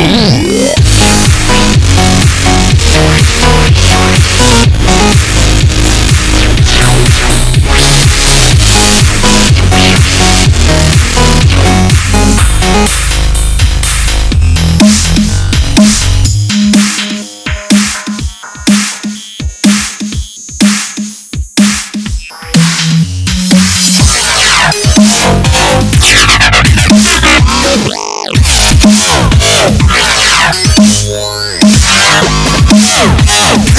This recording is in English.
Yeah. go, go.